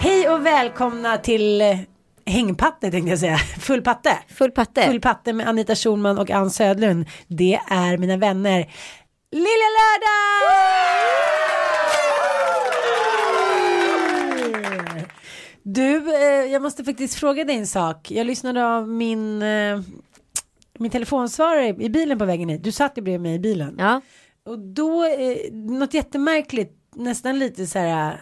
Hej och välkomna till eh, Hängpatte tänkte jag säga. Full patte. Full patte. Full patte med Anita Schulman och Ann Södlund. Det är mina vänner Lilla Lördag! Du, eh, jag måste faktiskt fråga dig en sak. Jag lyssnade av min, eh, min telefonsvarare i bilen på vägen hit. Du satt ju bredvid mig i bilen. Ja. Och då, eh, något jättemärkligt, nästan lite så här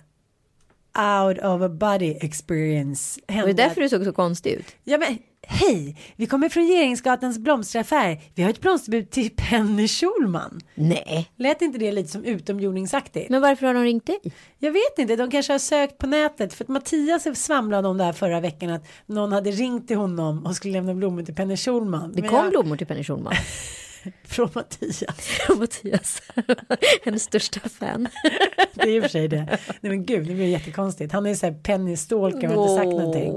out of a body experience. Och det hände är därför du såg så konstig ut. Ja men hej, vi kommer från Regeringsgatans blomsteraffär. Vi har ett blomsterbud till Penny Schulman. Nej. Lät inte det lite som utomjordingsaktigt? Men varför har de ringt dig? Jag vet inte, de kanske har sökt på nätet. För att Mattias svamlade om det här förra veckan. Att någon hade ringt till honom och skulle lämna blommor till Penny Schulman. Det Men kom jag- blommor till Penny Schulman. Från Mattias. Mattias. Hennes största fan. Det är i och för sig det. Nej men gud, det blir jättekonstigt. Han är så här Penny Stalker och har inte sagt någonting.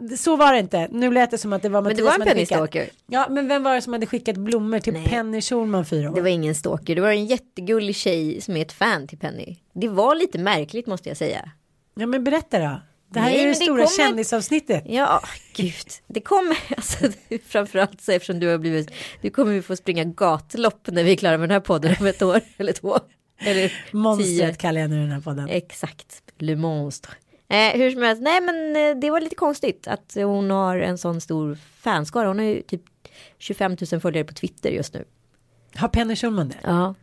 Det- så var det inte. Nu lät det som att det var Men Mattias det var en Penny skickat. Stalker. Ja, men vem var det som hade skickat blommor till Nej. Penny Schulman fyra år? Det var ingen stalker. Det var en jättegullig tjej som är ett fan till Penny. Det var lite märkligt måste jag säga. Ja, men berätta då. Det här Nej, är ju det men stora kommer- kändisavsnittet. Ja, gud. Det kommer, alltså framförallt så eftersom du har blivit, du kommer ju få springa gatlopp när vi är klara med den här podden om ett år eller två. Eller tio. Monstret kallar jag nu den här podden. Exakt, Le Monstre. Eh, hur som helst, nej men eh, det var lite konstigt att hon har en sån stor fanskara. Hon har ju typ 25 000 följare på Twitter just nu. Har Penny Schulman det? Ja,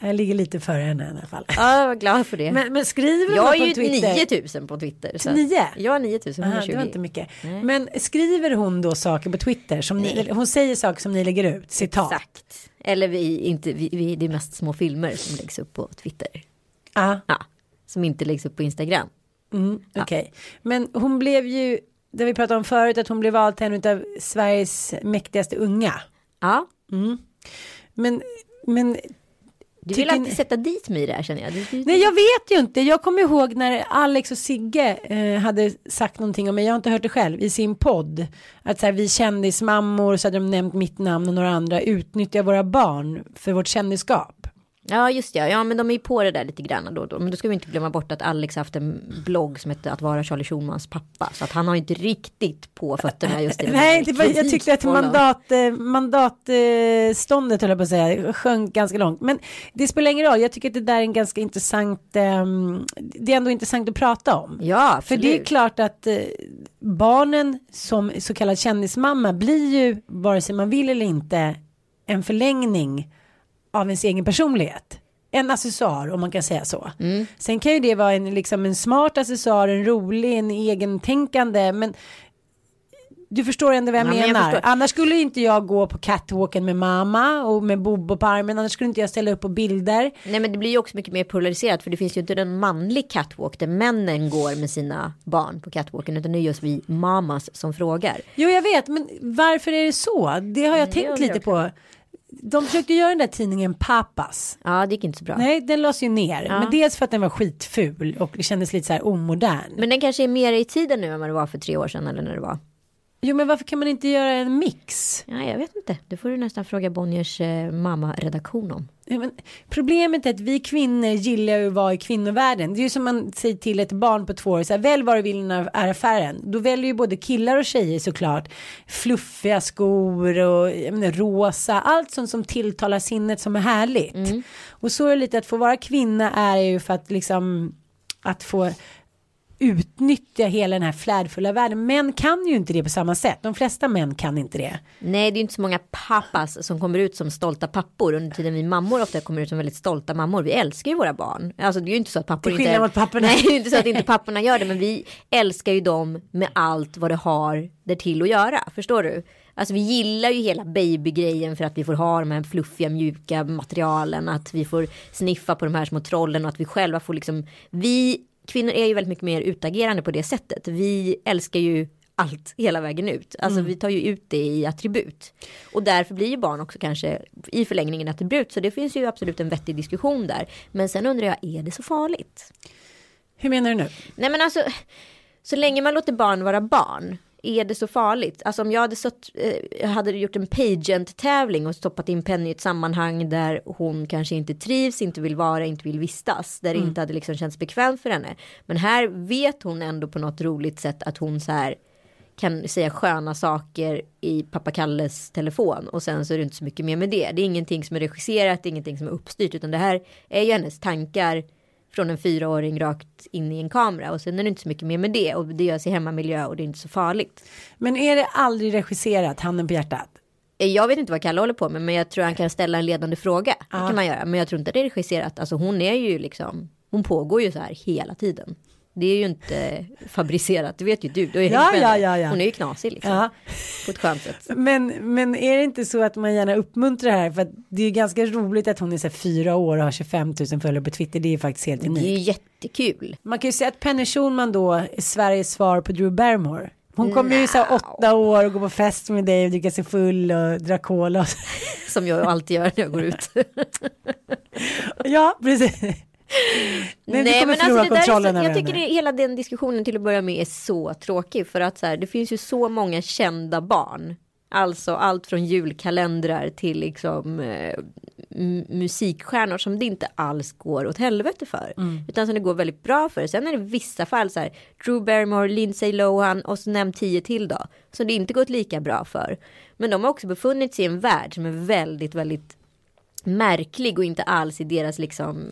Jag ligger lite före henne i alla fall. ja jag var glad för det. Men, men skriver hon jag har ju på Twitter? 9 000 på Twitter. Så. Nio? Jag har 9 000, Aha, 120. det var inte mycket. Nej. Men skriver hon då saker på Twitter? Som ni, hon säger saker som ni lägger ut? Citat? Exakt. Eller vi, inte, vi, vi, det är mest små filmer som läggs upp på Twitter. Ja, Ja, som inte läggs upp på Instagram. Mm, okej. Men hon blev ju, det vi pratade om förut, att hon blev vald till en av Sveriges mäktigaste unga. Ja, Men, men du vill alltid sätta dit mig i det här känner jag. Du, du, Nej jag vet ju inte. Jag kommer ihåg när Alex och Sigge eh, hade sagt någonting om mig. Jag har inte hört det själv i sin podd. Att så här, vi kändismammor så hade de nämnt mitt namn och några andra utnyttjar våra barn för vårt kändisskap. Ja just det, ja men de är ju på det där lite grann då och då. Men då ska vi inte glömma bort att Alex har haft en blogg som heter att vara Charlie Schulmans pappa. Så att han har ju inte riktigt på fötterna just i Nej, det var, jag tyckte att mandat, eh, mandatståndet höll jag på att säga sjönk ganska långt. Men det spelar ingen roll. Jag tycker att det där är en ganska intressant. ehm, det är ändå intressant att prata om. Ja, För absolut. det är klart att eh, barnen som så kallad kändismamma blir ju vare sig man vill eller inte en förlängning av ens egen personlighet. En accessoar om man kan säga så. Mm. Sen kan ju det vara en, liksom en smart accessoar, en rolig, en egentänkande. Men du förstår ändå vad jag jag menar. förstår. annars skulle inte jag gå på catwalken med mamma och med Bobo på armen. Annars skulle inte jag ställa upp på bilder. Nej men det blir ju också mycket mer polariserat för det finns ju inte en manlig catwalk där männen går med sina barn på catwalken utan det är just vi mamas som frågar. Jo, jag vet, men varför är det så? Det har jag det tänkt lite jag på. De försökte göra den där tidningen Papas. Ja det gick inte så bra. Nej, den lades ju ner. Ja. Men dels för att den var skitful och det kändes lite så här omodern. Men den kanske är mer i tiden nu än vad det var för tre år sedan eller när det var. Jo men varför kan man inte göra en mix? Ja, jag vet inte. Det får du nästan fråga Bonniers eh, mamma-redaktion om. Problemet är att vi kvinnor gillar ju att vara i kvinnovärlden. Det är ju som man säger till ett barn på två år, så här, välj vad du vill när är affären. Då väljer ju både killar och tjejer såklart fluffiga skor och menar, rosa, allt sånt som tilltalar sinnet som är härligt. Mm. Och så är det lite att få vara kvinna är ju för att liksom att få utnyttja hela den här flärdfulla världen. Män kan ju inte det på samma sätt. De flesta män kan inte det. Nej, det är inte så många pappas som kommer ut som stolta pappor under tiden vi mammor ofta kommer ut som väldigt stolta mammor. Vi älskar ju våra barn. Alltså det är ju inte så att pappor inte... mot papporna. Nej, det är inte så att inte papporna gör det, men vi älskar ju dem med allt vad det har där till att göra. Förstår du? Alltså vi gillar ju hela babygrejen för att vi får ha de här fluffiga mjuka materialen, att vi får sniffa på de här små trollen och att vi själva får liksom, vi kvinnor är ju väldigt mycket mer utagerande på det sättet. Vi älskar ju allt hela vägen ut. Alltså vi tar ju ut det i attribut. Och därför blir ju barn också kanske i förlängningen attribut. Så det finns ju absolut en vettig diskussion där. Men sen undrar jag, är det så farligt? Hur menar du nu? Nej men alltså, så länge man låter barn vara barn, är det så farligt? Alltså om jag hade, stått, eh, hade gjort en pageant-tävling och stoppat in Penny i ett sammanhang där hon kanske inte trivs, inte vill vara, inte vill vistas, där det inte hade liksom känts bekvämt för henne. Men här vet hon ändå på något roligt sätt att hon så här kan säga sköna saker i pappa Kalles telefon och sen så är det inte så mycket mer med det. Det är ingenting som är regisserat, det är ingenting som är uppstyrt utan det här är ju hennes tankar från en fyraåring rakt in i en kamera och sen är det inte så mycket mer med det och det görs i hemmamiljö och det är inte så farligt. Men är det aldrig regisserat, handen på hjärtat? Eh, Jag vet inte vad Kalle håller på med men jag tror han kan ställa en ledande fråga. Det kan man göra men jag tror inte det är regisserat. Alltså hon är ju liksom, hon pågår ju så här hela tiden. Det är ju inte fabricerat, det vet ju du. har ju Ja, ja, ja, ja. Hon är ju knasig liksom. Ja. På ett skönt sätt. Men, men är det inte så att man gärna uppmuntrar det här? För att det är ganska roligt att hon är så här fyra år och har 25 000 följare på Twitter. Det är faktiskt helt Det är unikt. ju jättekul. Man kan ju säga att Penny Schulman då är Sveriges svar på Drew Barrymore. Hon kommer ju så här åtta år och gå på fest med dig och dricka sig full och dra cola. Som jag alltid gör när jag går ut. ja, precis. Men vi kommer förlora alltså det där är så, Jag tycker det, hela den diskussionen till att börja med är så tråkig. För att så här, det finns ju så många kända barn. Alltså allt från julkalendrar till liksom eh, musikstjärnor som det inte alls går åt helvete för. Mm. Utan som det går väldigt bra för. Sen är det vissa fall så här Drew Barrymore, Lindsay Lohan och så nämn tio till då. Så det inte gått lika bra för. Men de har också befunnit sig i en värld som är väldigt, väldigt märklig och inte alls i deras liksom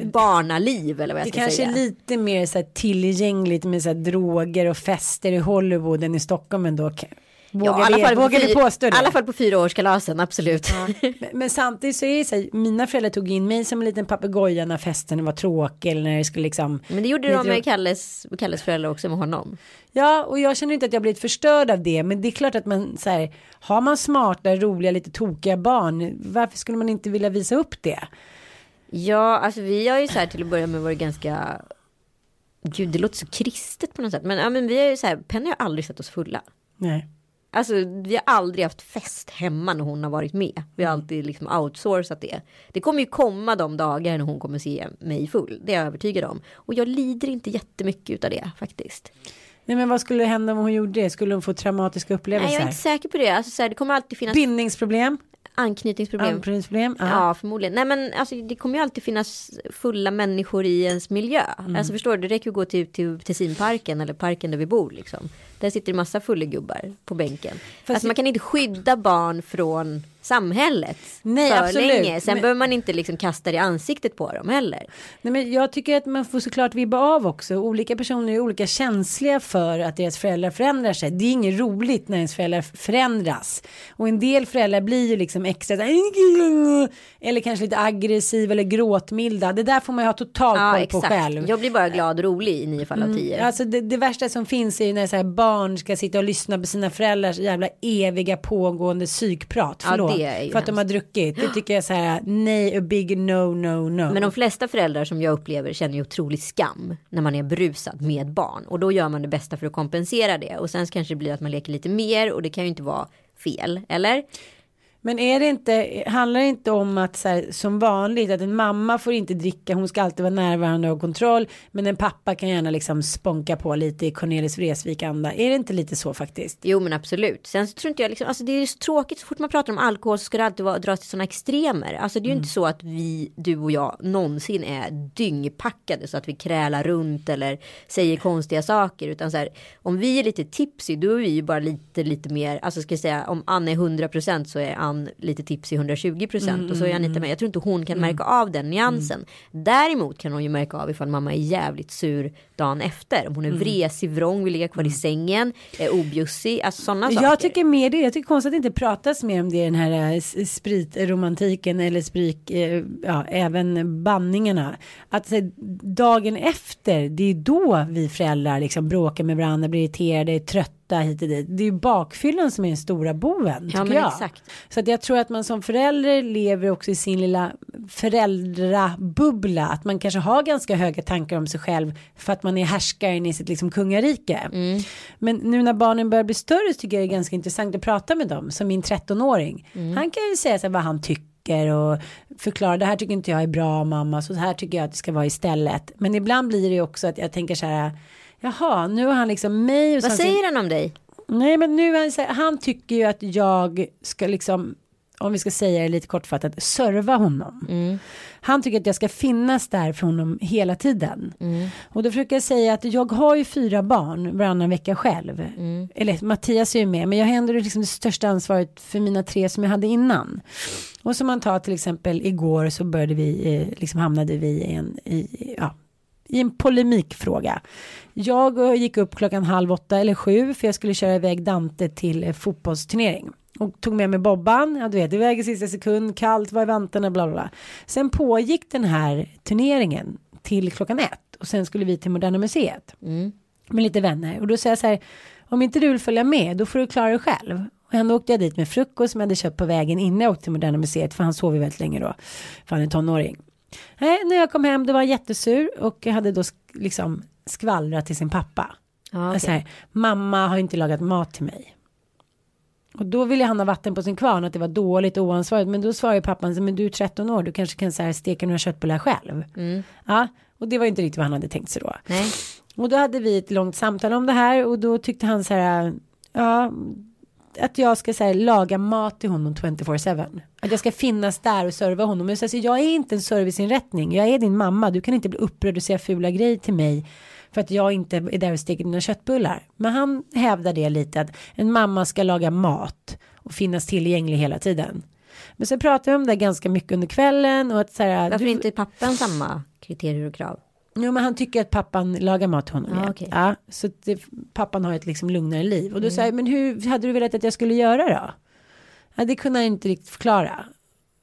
eh, barnaliv eller vad jag Det ska kanske säga. är lite mer så här tillgängligt med så här droger och fester i Hollywood än i Stockholm ändå. Vågar, Ja, alla fall vågar påstå det? I alla fall på fyraårskalasen, absolut. Men, men samtidigt så är det så här, mina föräldrar tog in mig som en liten papegoja när festen var tråkig eller när det skulle liksom. Men det gjorde de med Kalles, Kalles föräldrar också med honom. Ja, och jag känner inte att jag blivit förstörd av det, men det är klart att man så här, har man smarta, roliga, lite tokiga barn, varför skulle man inte vilja visa upp det? Ja, alltså vi har ju så här till att börja med varit ganska... Gud, det låter så kristet på något sätt. Men, ja, men vi har ju så här, Penny har aldrig sett oss fulla. Nej. Alltså vi har aldrig haft fest hemma när hon har varit med. Vi har alltid liksom outsourcat det. Det kommer ju komma de dagar när hon kommer se mig full. Det är jag övertygad om. Och jag lider inte jättemycket utav det faktiskt. Nej, men vad skulle hända om hon gjorde det? Skulle hon få traumatiska Nej, upplevelser? jag är inte säker på det. Alltså, så här, det kommer alltid finnas Bindningsproblem? Anknytningsproblem. Anknytningsproblem? Ja, förmodligen. Nej, men alltså, det kommer ju alltid finnas fulla människor i ens miljö. Mm. Alltså förstår du, det räcker ju att gå till, till Tessinparken eller parken där vi bor liksom. Där sitter det massa fullegubbar på bänken. alltså man kan inte skydda barn från samhället Nej, för absolut. länge. Sen Men- behöver man inte liksom kasta det i ansiktet på dem heller. Nej, men jag tycker att man får såklart vibba av också. Olika personer är olika känsliga för att deras föräldrar förändrar sig. Det är inget roligt när ens föräldrar förändras. Och en del föräldrar blir ju liksom extra eller kanske lite aggressiv eller gråtmilda. Det där får man ju ha total Ja, koll exakt. på själv. Jag blir bara glad och rolig i nio fall av tio. Alltså det, det värsta som finns är ju när så här barn ska sitta och lyssna på sina föräldrars jävla eviga pågående psykprat. Ja, Förlåt. Det är ju för att de har druckit. Det tycker jag är så här, nej, a big no, no, no. Men de flesta föräldrar som jag upplever känner ju otrolig skam när man är brusad med barn. Och då gör man det bästa för att kompensera det. Och sen kanske det blir att man leker lite mer och det kan ju inte vara fel, eller? Men är det inte, handlar det inte om att så här, som vanligt att en mamma får inte dricka, hon ska alltid vara närvarande och ha kontroll, men en pappa kan gärna liksom sponka på lite i Cornelis Vreeswijk anda. Är det inte lite så faktiskt? Jo men absolut. Sen så tror inte jag liksom, alltså det är så tråkigt så fort man pratar om alkohol så ska det alltid vara, dras till sådana extremer. Alltså det är ju inte så att vi, du och jag, någonsin är dyngpackade så att vi krälar runt eller säger konstiga saker. Utan så här, om vi är lite tipsy då är vi ju bara lite, lite mer, alltså ska jag säga om Ann är 100% så är Ann lite tipsy 120% mm, och så är Anita med. Jag tror inte hon kan märka av den nyansen. Däremot kan hon ju märka av ifall mamma är jävligt sur dagen efter. Om hon är vresig, vrång, vill ligga kvar i sängen, är objussig, alltså sådana saker. Jag tycker mer det, jag tycker konstigt att det inte pratas mer om det i den här eh, spritromantiken eller sprit, eh, ja även banningarna. Att dagen efter, det är då vi föräldrar liksom bråkar med varandra, blir irriterade, trötta hit och dit. Det är ju bakfyllan som är den stora boven. Ja men jag. exakt. Så att jag tror att man som förälder lever också i sin lilla föräldrabubbla. Att man kanske har ganska höga tankar om sig själv för att man är härskaren i sitt liksom kungarike. Mm. Men nu när barnen börjar bli större så tycker jag det är ganska intressant att prata med dem. Som min 13-åring. Mm. Han kan ju säga så vad han tycker och förklara det här tycker inte jag är bra mamma så här tycker jag att det ska vara istället. Men ibland blir det också att jag tänker så här jaha nu har han liksom mig. Och Vad säger han om dig? Nej men nu han, han tycker ju att jag ska liksom om vi ska säga det lite kortfattat serva honom. Mm. Han tycker att jag ska finnas där för honom hela tiden. Mm. Och då försöker jag säga att jag har ju fyra barn varannan vecka själv. Mm. Eller Mattias är ju med men jag har ändå liksom det största ansvaret för mina tre som jag hade innan. Och som man tar till exempel igår så började vi, eh, liksom hamnade vi i en, i, ja, i en polemikfråga. Jag eh, gick upp klockan halv åtta eller sju för jag skulle köra iväg Dante till eh, fotbollsturnering. Och tog med mig Bobban, ja du vet iväg i sista sekund, kallt, var i vantarna, bla bla bla. Sen pågick den här turneringen till klockan ett och sen skulle vi till Moderna Museet Mm. med lite vänner och då säger jag så här om inte du vill följa med då får du klara dig själv och ändå åkte jag dit med frukost som jag hade köpt på vägen innan jag åkte till Moderna Museet för han sov ju väldigt länge då för han är tonåring Nej, när jag kom hem då var jättesur och jag hade då liksom skvallrat till sin pappa Ja, Jag säger, mamma har inte lagat mat till mig. Och då ville han ha vatten på sin kvarn att det var dåligt och oansvarigt. Men då svarar ju pappan, så, men du är 13 år, du kanske kan så här, steka några köttbullar själv. Mm. Ja, och det var inte riktigt vad han hade tänkt sig då. Nej. Och då hade vi ett långt samtal om det här och då tyckte han så här, ja, att jag ska så här, laga mat till honom 24-7. Att jag ska finnas där och serva honom. Men jag, säger, jag är inte en serviceinrättning, jag är din mamma, du kan inte bli upprörd och säga fula grejer till mig för att jag inte är där och steker dina köttbullar. Men han hävdar det lite att en mamma ska laga mat och finnas tillgänglig hela tiden. Men så pratar vi om det ganska mycket under kvällen och att så här, Varför du- inte pappan samma kriterier och krav? Jo men han tycker att pappan lagar mat till honom. Ja, okej. ja, så det, pappan har ett liksom lugnare liv. Och då Mm. säger men hur hade du velat att jag skulle göra då? Ja, det kunde han inte riktigt förklara.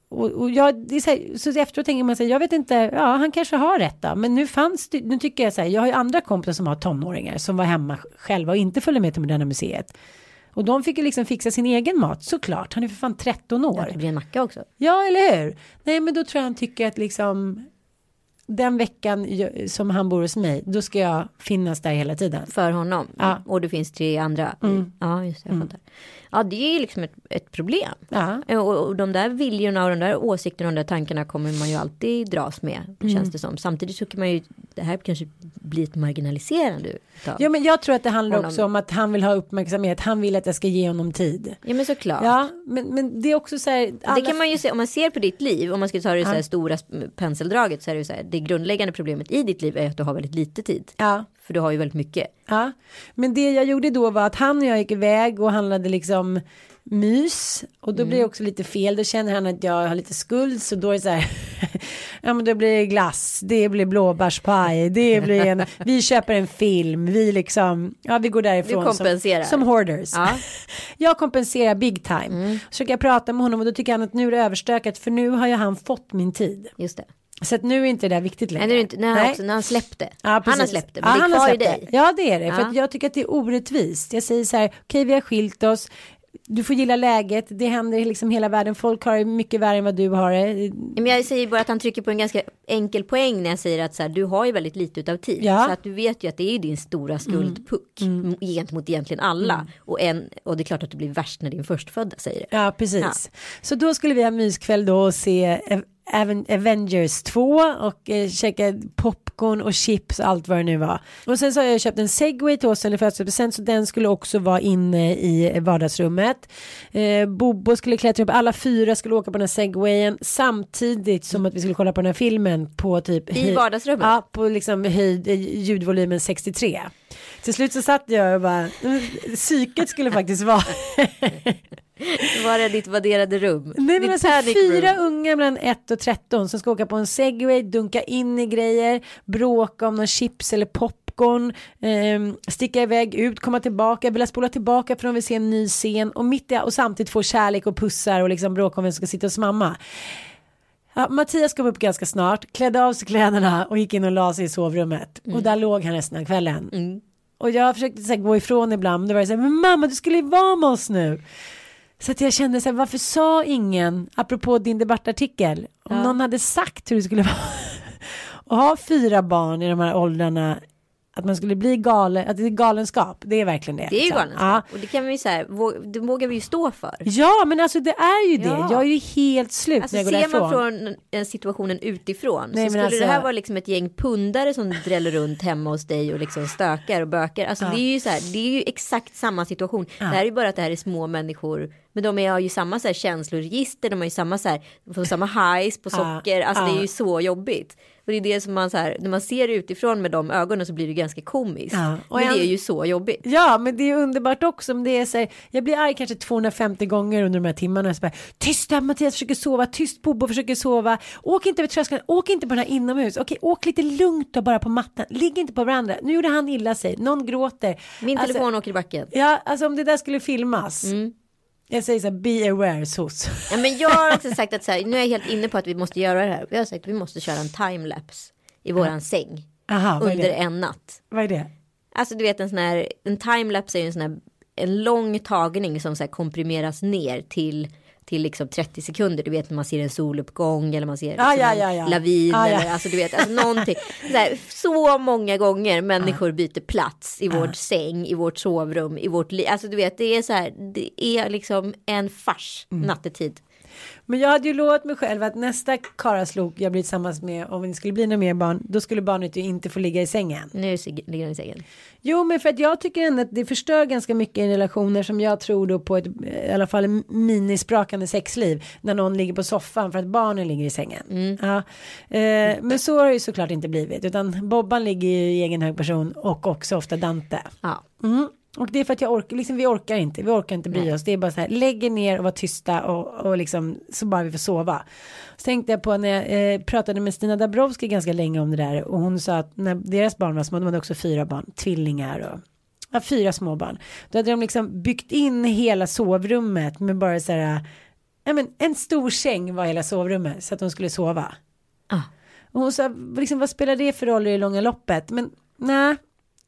Och, och jag, så, här, så efteråt tänker man sig, jag vet inte, ja han kanske har rätt då. Men nu fanns det, nu tycker jag så här, jag har ju andra kompisar som har tonåringar som var hemma själva och inte följde med till Moderna Museet. Och de fick ju liksom fixa sin egen mat, såklart. Han är för fan 13 år. Det blir en macka också. Ja, eller hur? Nej, men då tror jag han tycker att liksom den veckan som han bor hos mig, då ska jag finnas där hela tiden. För honom. Ja. Mm. Och det finns tre andra. Ja, just det. Jag fattar. Ja, det är ju liksom ett, ett problem. Ja, Och, och de där viljorna och de där åsikterna och de där tankarna kommer man ju alltid dras med. Mm. Känns det som. Samtidigt så kan man ju. Det här kanske blir ett marginaliserande. Utav. ja men jag tror att det handlar Honom. också om att han vill ha uppmärksamhet. Han vill att jag ska ge honom tid. Ja men såklart. Ja, men, men det är också så här. Det kan man ju se om man ser på ditt liv. Om man ska ta det så här stora penseldraget så är det ju så här. Det grundläggande problemet i ditt liv är att du har väldigt lite tid. Ja, För du har ju väldigt mycket. ja, men det jag gjorde då var att han och jag gick iväg och handlade liksom mys och då blir det också lite fel. Då känner han att jag har lite skuld så då är det så här. ja, men då blir det glass. Det blir blåbärspaj. Det blir en. Vi köper en film. Vi liksom. Ja, vi går därifrån. Du kompenserar. Som, som hoarders. Ja. Jag kompenserar big time. Så försöker jag prata med honom och då tycker han att nu är det överstökat för nu har ju han fått min tid. Just det. Så att nu är inte det där viktigt längre. Nej, det är inte, när, han släppte. Ja, han har släppt det. Men Ja, det är kvar i dig. det. Ja det är det. För Ja. att jag tycker att det är orättvist. Jag säger så här, okej vi har skilt oss. du får gilla läget, det händer liksom hela världen, folk har det mycket värre än vad du har det. Men jag säger bara att han trycker på en ganska enkel poäng när jag säger att så här, du har ju väldigt lite utav tid. Ja. Så att du vet ju att det är din stora skuldpuck mm. gentemot egentligen alla. Och, en, och det är klart att det blir värst när din förstfödda säger det. Ja, precis. Så då skulle vi ha myskväll då och se även Avengers 2 och eh, käka popcorn och chips och allt vad det nu var. Och sen så har jag köpt en segway till oss eller födelsedagspresent så den skulle också vara inne i vardagsrummet. Eh, Bobo skulle klättra upp, alla fyra skulle åka på den här segwayen samtidigt som att vi skulle kolla på den här filmen på typ I vardagsrummet? Ja, på liksom höjd, ljudvolymen 63. Till slut så satt jag och bara, psyket skulle faktiskt vara Var är ditt vadderade rum? Nej men alltså fyra room. unga mellan 1 och 13 som ska åka på en segway, dunka in i grejer, bråka om någon chips eller popcorn, ehm, sticka iväg ut, komma tillbaka, vilja spola tillbaka för de vill se en ny scen och mitt i och samtidigt få kärlek och pussar och liksom bråka om vem som ska sitta hos mamma. Ja, Mattias kom upp ganska snart, klädde av sig kläderna och gick in och la sig i sovrummet. Och där låg han resten av kvällen. Och jag försökte så här, gå ifrån ibland, men det var så här, men mamma du skulle ju vara med oss nu. Så att jag kände så här, varför sa ingen, apropå din debattartikel, om Ja. någon hade sagt hur det skulle vara att ha fyra barn i de här åldrarna, att man skulle bli galen, att det är galenskap, det är verkligen det. Det är ju liksom. galenskap. Och det kan vi ju så här, vå- det vågar vi ju stå för. Ja, men alltså det är ju det. Ja. Jag är ju helt slut Alltså när jag går ser man därifrån. från en situationen utifrån Nej, så skulle alltså- det här vara liksom ett gäng pundare som dräller runt hemma hos dig och liksom stökar och bökar. Alltså det är ju så här, det är ju exakt samma situation. Det här är ju bara att det här är små människor. Men de är- har ju samma så här känsloregister, de har ju samma så här, får samma highs på Ja, socker. Alltså det ja. är ju så jobbigt. Och det är det som man så här, när man ser det utifrån med de ögonen så blir det ganska komiskt. Ja, Men en- det är ju så jobbigt. Ja, men det är underbart också om det är så här, jag blir arg kanske 250 gånger under de här timmarna. Så bara, tysta Mattias försöker sova, tyst Bobo försöker sova, åk inte över tröskeln, åk inte på den här inomhus, okej åk lite lugnt då bara på mattan, ligg inte på varandra, nu gjorde han illa sig, någon gråter. Min Alltså, telefon åker i backen. Ja, alltså om det där skulle filmas. Mm. Jag säger så här, be aware sos. Ja, men jag har också sagt att så här, nu är jag helt inne på att vi måste göra det här. Vi har sagt att vi måste köra en timelapse i våran säng Aha, under en natt. vad är det? Alltså du vet en sån här, en timelapse är ju en sån här, en lång tagning som så här komprimeras ner till till liksom 30 sekunder. Du vet när man ser en soluppgång eller man ser liksom Ja, ja, en ja, ja. lavin Ja, ja. eller alltså du vet alltså någonting. Så, här, så många gånger människor byter plats i vårt säng, i vårt sovrum, i vårt liv. Alltså du vet det är så här, det är liksom en fars Mm. nattetid. Men jag hade ju lovat mig själv att nästa karaslok jag blir tillsammans med, om det skulle bli några mer barn, då skulle barnet ju inte få ligga i sängen. Nu ligger den i sängen. Jo, men för att jag tycker ändå att det förstör ganska mycket i relationer som jag tror då på ett, i alla fall minisprakande sexliv. När någon ligger på soffan för att barnen ligger i sängen. Ja. Eh, men så har det ju såklart inte blivit. Utan Bobban ligger ju i egen hög person och också ofta Dante. Ja. Mm. Och det är för att jag orkar, liksom vi orkar inte, vi orkar inte bry Nej. oss. Det är bara så här, lägger ner och var tysta och, och liksom så bara vi får sova. Så tänkte jag på när jag eh, pratade med Stina Dabrowski ganska länge om det där och hon sa att när deras barn var små, de hade också fyra barn, tvillingar och ja, fyra små barn. Då hade de liksom byggt in hela sovrummet med bara så här, ja men en stor säng var hela sovrummet så att de skulle sova. Ah. Och hon sa, liksom, vad spelar det för roll i det långa loppet? Men nej,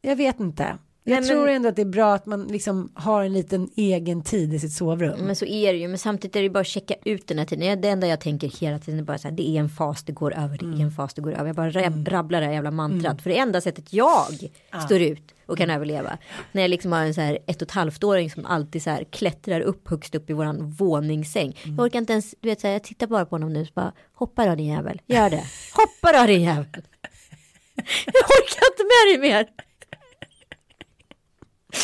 jag vet inte. Jag Nej, men- tror ändå att det är bra att man liksom har en liten egen tid i sitt sovrum. Men så är det ju. Men samtidigt är det bara att checka ut den här tiden. Det enda jag tänker hela tiden är bara så här. Det är en fas det går över. Det är en fas det går över. Jag bara rab- rabblar det här jävla mantrat. För det enda sättet jag står ut och kan överleva. När jag liksom har en så här ett och ett halvt åring som alltid så här klättrar upp högst upp i våran våningssäng. Jag orkar inte ens, du vet så här, jag tittar bara på honom nu så bara hoppa då din jävel. Gör det. Hoppa då din jävel. Jag orkar inte med dig mer.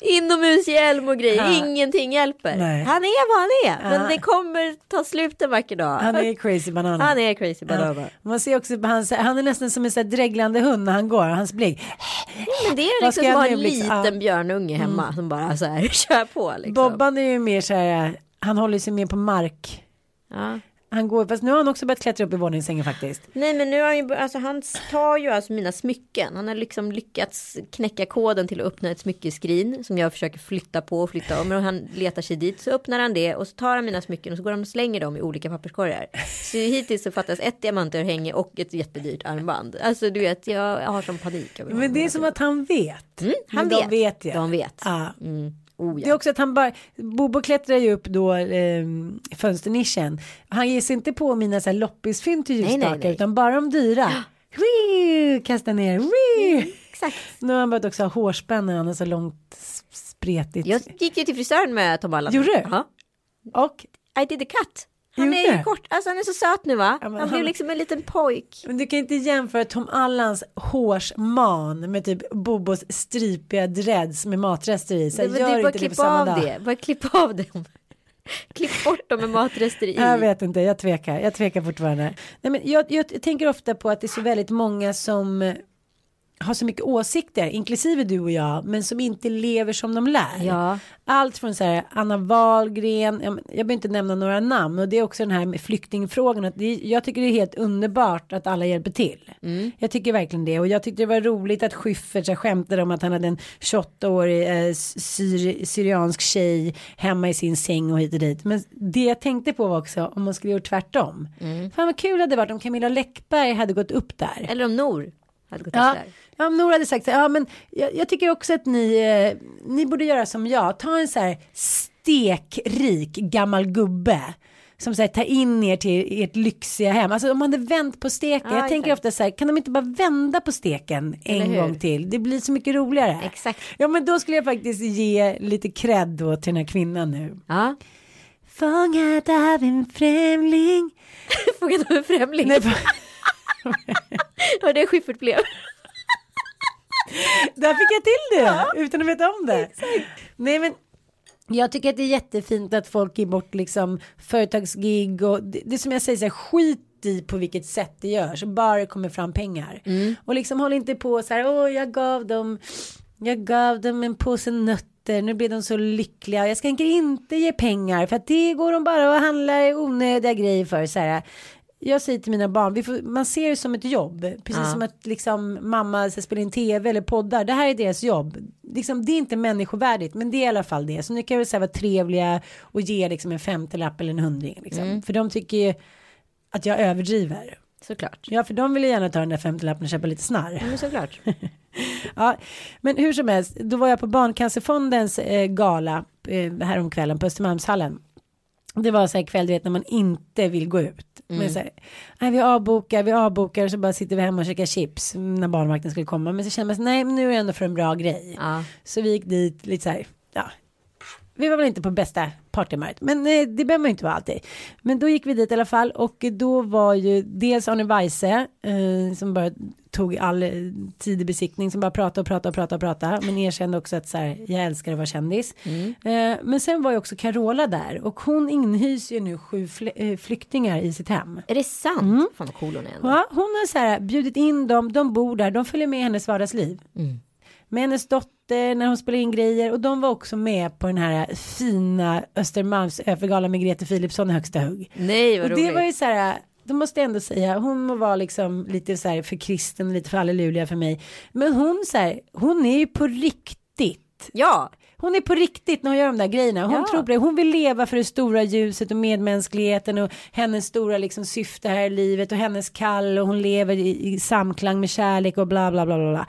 Inomhushjälm och grejer, Ja. ingenting hjälper. Nej. Han är vad han är, men Ja. det kommer ta slut en vacker dag. Han är crazy banana. Han är crazy banana. Ja. Man ser också på hans, han är nästan som en sån dreglande hund när han går, hans blick. Men det är liksom som att ha en liten björnunge hemma som bara så här kör på liksom. Bobban är ju mer så här, han håller sig mer på mark. Ja. Han går, fast nu har han också börjat klättra upp i våningssängen faktiskt. Nej men nu har han ju, alltså han tar ju alltså mina smycken. Han har liksom lyckats knäcka koden till att öppna ett smyckeskrin som jag försöker flytta på och flytta om. Och han letar sig dit så öppnar han det och så tar han mina smycken och så går han och slänger dem i olika papperskorgar. Så hittills så fattas ett diamantörhänge och ett jättedyrt armband. Alltså du vet jag, har som panik. Men det är som att han vet. Mm, han Men vet. De vet ju. De vet. Ja. Mm. Oh, Det är ja. också att han bara, Bobo klättrar ju upp då eh, fönsternischen. Han ger sig inte på mina så här loppisfynd till ljusstakar utan bara de dyra. Wii, kasta ner, wii. Exakt. Nu har han börjat också ha hårspänne, han har så långt spretigt. Jag gick ju till frisören med Tom Allan. Gjorde du? Ja. Och I did a cut. Han Gjorde är ju kort, alltså han är så söt nu va? Ja, han, han- blev liksom en liten pojk. Men du kan inte jämföra Tom Allans hårsman med typ Bobos stripiga dreads med matrester i. Så Det, gör det är bara inte det på samma av dag. det. Bara klippa av dem. Klipp bort dem med matrester i. Jag vet inte, jag tvekar. Jag tvekar fortfarande. Nej, men jag, jag tänker ofta på att det är så väldigt många som har så mycket åsikter, inklusive du och jag, men som inte lever som de lär. Ja. Allt från så här Anna Wahlgren, jag, jag behöver inte nämna några namn och det är också den här med flyktingfrågan. Att det, jag tycker det är helt underbart att alla hjälper till. Jag tycker verkligen det och jag tyckte det var roligt att Schyffert så skämtade om att han hade en 28-årig eh, syr, syriansk tjej hemma i sin säng och hit och dit. Men det jag tänkte på var också om man skulle gjort tvärtom. Fan vad kul det hade varit om Camilla Läckberg hade gått upp där. Eller om Nor hade gått Ja, där. ja Nora hade sagt så här, ja men jag, jag tycker också att ni, eh, ni borde göra som jag, ta en så här stekrik gammal gubbe. Som så här, tar in er till ert lyxiga hem. Alltså om man hade vänt på steken. Ja, jag tänker exakt. ofta så här, kan de inte bara vända på steken en hur? gång till? Det blir så mycket roligare. Exakt. Ja men då skulle jag faktiskt ge lite cred då till den här kvinnan nu. Ja. Fångad av en främling. Fångad av en främling. Nej, Var det Schyffert blev. Där fick jag till det utan att veta om det. Nej men jag tycker att det är jättefint att folk ger bort liksom företagsgig och det, det som jag säger så här, skit i på vilket sätt det görs bara det kommer fram pengar. Och liksom håll inte på så här åh jag gav dem jag gav dem en påse nötter nu blir de så lyckliga jag ska inte ge pengar för att det går de bara och handlar onödiga grejer för så här jag säger till mina barn, vi får, man ser det som ett jobb. Precis Ja. som att liksom, mamma ska spela in tv eller poddar. Det här är deras jobb. Liksom, det är inte människovärdigt, men det är i alla fall det. Så nu kan jag väl säga vara trevliga och ge liksom, en femtelapp eller en hundring. Liksom. För de tycker ju att jag överdriver. Såklart. Ja, för de vill ju gärna ta den där femtelappen och köpa lite snarr. Men såklart. Ja, men hur som helst, då var jag på Barncancerfondens eh, gala eh, häromkvällen på Östermalmshallen. Det var så här kväll, du vet, när man inte vill gå ut. Men så här, nej, vi avbokar, vi avbokar och så bara sitter vi hemma och käkar chips när barnvakten skulle komma. Men så känner man sig, nej, men nu är det ändå för en bra grej. Ja. Så vi gick dit lite så här, ja. Vi var väl inte på bästa partymärket, men eh, det behöver man ju inte vara alltid. Men då gick vi dit i alla fall och då var ju dels Arne Weise eh, som bara tog all eh, tid i besiktning som bara pratade och pratade och pratade och pratade men erkände också att så här, jag älskar att vara kändis. Eh, men sen var ju också Carola där och hon inhyser ju nu sju fl- eh, flyktingar i sitt hem. Är det sant? Fan vad cool hon är ändå. Ja, hon har så här bjudit in dem, de bor där, de följer med i hennes vardagsliv. Med hennes dotter när hon spelar in grejer och de var också med på den här fina Östermalms övergala med Grete Philipsson i högsta hugg. Nej vad Och det roligt. var ju så här, då måste jag ändå säga, hon må vara liksom lite så här för kristen, lite för halleluja för mig. Men hon så här, hon är ju på riktigt. Ja. Hon är på riktigt när hon gör de där grejerna. Hon Ja. tror på det. Hon vill leva för det stora ljuset och medmänskligheten och hennes stora liksom syfte här i livet och hennes kall och hon lever i, i samklang med kärlek och bla bla bla bla.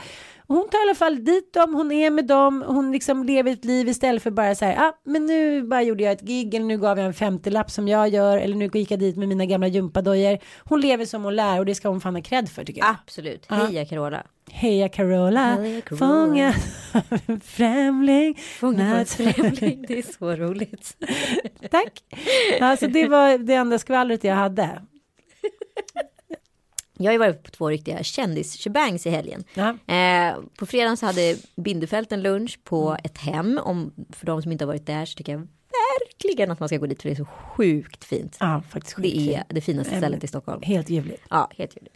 Och hon tar i alla fall dit dem, hon är med dem, hon liksom lever ett liv istället för bara så här, ah, men nu bara gjorde jag ett gig eller nu gav jag en 50-lapp som jag gör eller nu gick jag dit med mina gamla gympadojor. Hon lever som hon lär och det ska hon fan ha cred för tycker jag. Absolut. Heja Carola. Heja Carola, Heja Carola. fångad av en främling. Fångad Natt- främling. Det är så roligt. Tack. Alltså det var det enda skvallret jag hade. Jag har ju varit på två riktiga kändis-shebangs i helgen. Eh, på fredagen så hade Bindefält en lunch på ett hem. Om, för de som inte har varit där så tycker jag verkligen att man ska gå dit för det är så sjukt fint. Ja, faktiskt Det är skitfint. det finaste Mm. stället i Stockholm. Helt ljuvligt. Ja, helt ljuvligt.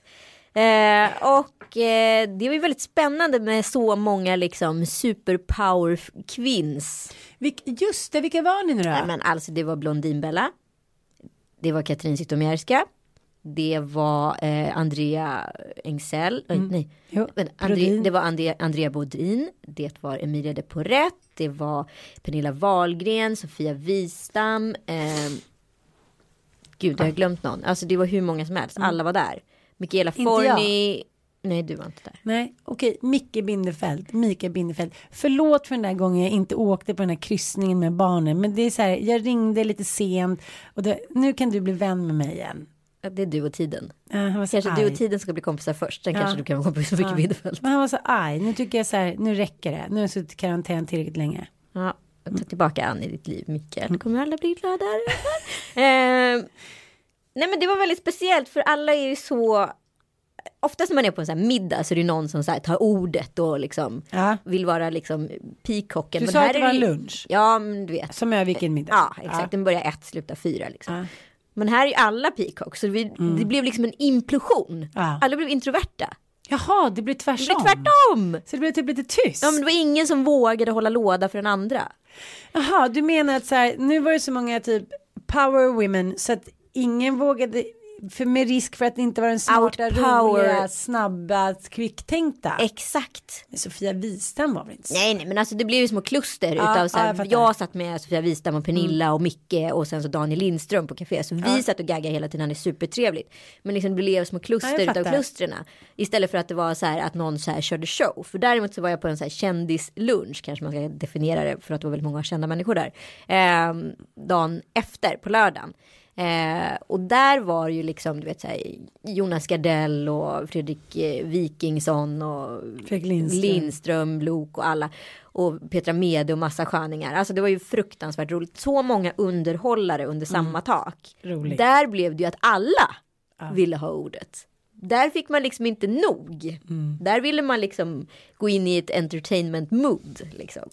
Eh, och eh, det var ju väldigt spännande med så många liksom superpower kvinns. Vilk, just det, vilka var ni nu då? Nej, men alltså det var Blondinbella. Det var Katrin Zytomierska. Det var eh, Andrea Engsell. Oj, nej. Jo, Men André, det var Andrea, Andrea Bodin. Det var Emilia de Porret. Det var Pernilla Wahlgren. Sofia Wistam. Eh, gud, jag har glömt någon. Alltså det var hur många som helst. Alla var där. Mm. Jag. Forni. Nej, du var inte där. Nej, okej, Micke Bindefeld, Mikael Bindefeld. Förlåt för den där gången jag inte åkte på den här kryssningen med barnen, men det är så här, jag ringde lite sent och det, nu kan du bli vän med mig igen. Ja, Det är du och tiden. Ja, han var så Kanske du arg. och tiden ska bli kompisar först. Sen Ja. kanske du kan vara kompis med Micke Ja. Bindefeld. Men han var så arg, nu tycker jag så här, nu räcker det, nu har jag suttit i karantän tillräckligt länge. Ja, ta tillbaka Ann i ditt liv, Mikael. Kommer alla bli glada? eh, nej men det var väldigt speciellt för alla är ju så Oftast när man är på en sån här middag så är det någon som så tar ordet och liksom Ja. vill vara liksom peacocken. Du Men sa att det var en lunch. Ja, men du vet. Som är vilken middag. Ja, exakt. Den börjar ett, slutar fyra liksom. Ja. Men här är ju alla peacocks så vi, det blev liksom en implosion. Ja. Alla blev introverta. Jaha, det Det tvärtom. blev tvärtom. Så det blev typ lite tyst. Ja, men det var ingen som vågade hålla låda för den andra. Jaha, du menar att så här, nu var det så många typ power women så att ingen vågade, för med risk för att det inte var den smarta, roliga, snabba, kvicktänkta. Exakt. Men Sofia Wistam var väl inte så? Nej, nej, men alltså det blev ju små kluster Ja, utav så ja, här, jag fattar. jag, satt med Sofia Wistam och Pernilla och Micke och sen så Daniel Lindström på café. Så vi satt och gaggade hela tiden, han är supertrevligt. Men liksom det blev små Ja, kluster jag utav klusterna. Istället för att det var så här att någon så här körde show. För däremot så var jag på en så här kändislunch, kanske man ska definiera det för att det var väldigt många kända människor där. Eh, dagen efter på lördagen. Eh, och där var ju liksom, du vet så här, Jonas Gardell och Fredrik eh, Wikingsson och Fredrik Lindström. Lindström, Lok och alla. Och Petra Mede och massa sköningar. Alltså det var ju fruktansvärt roligt. Så många underhållare under samma tak. Roligt. Där blev det ju att alla ville ha ordet. Där fick man liksom inte nog. Där ville man liksom gå in i ett entertainment mood. Liksom.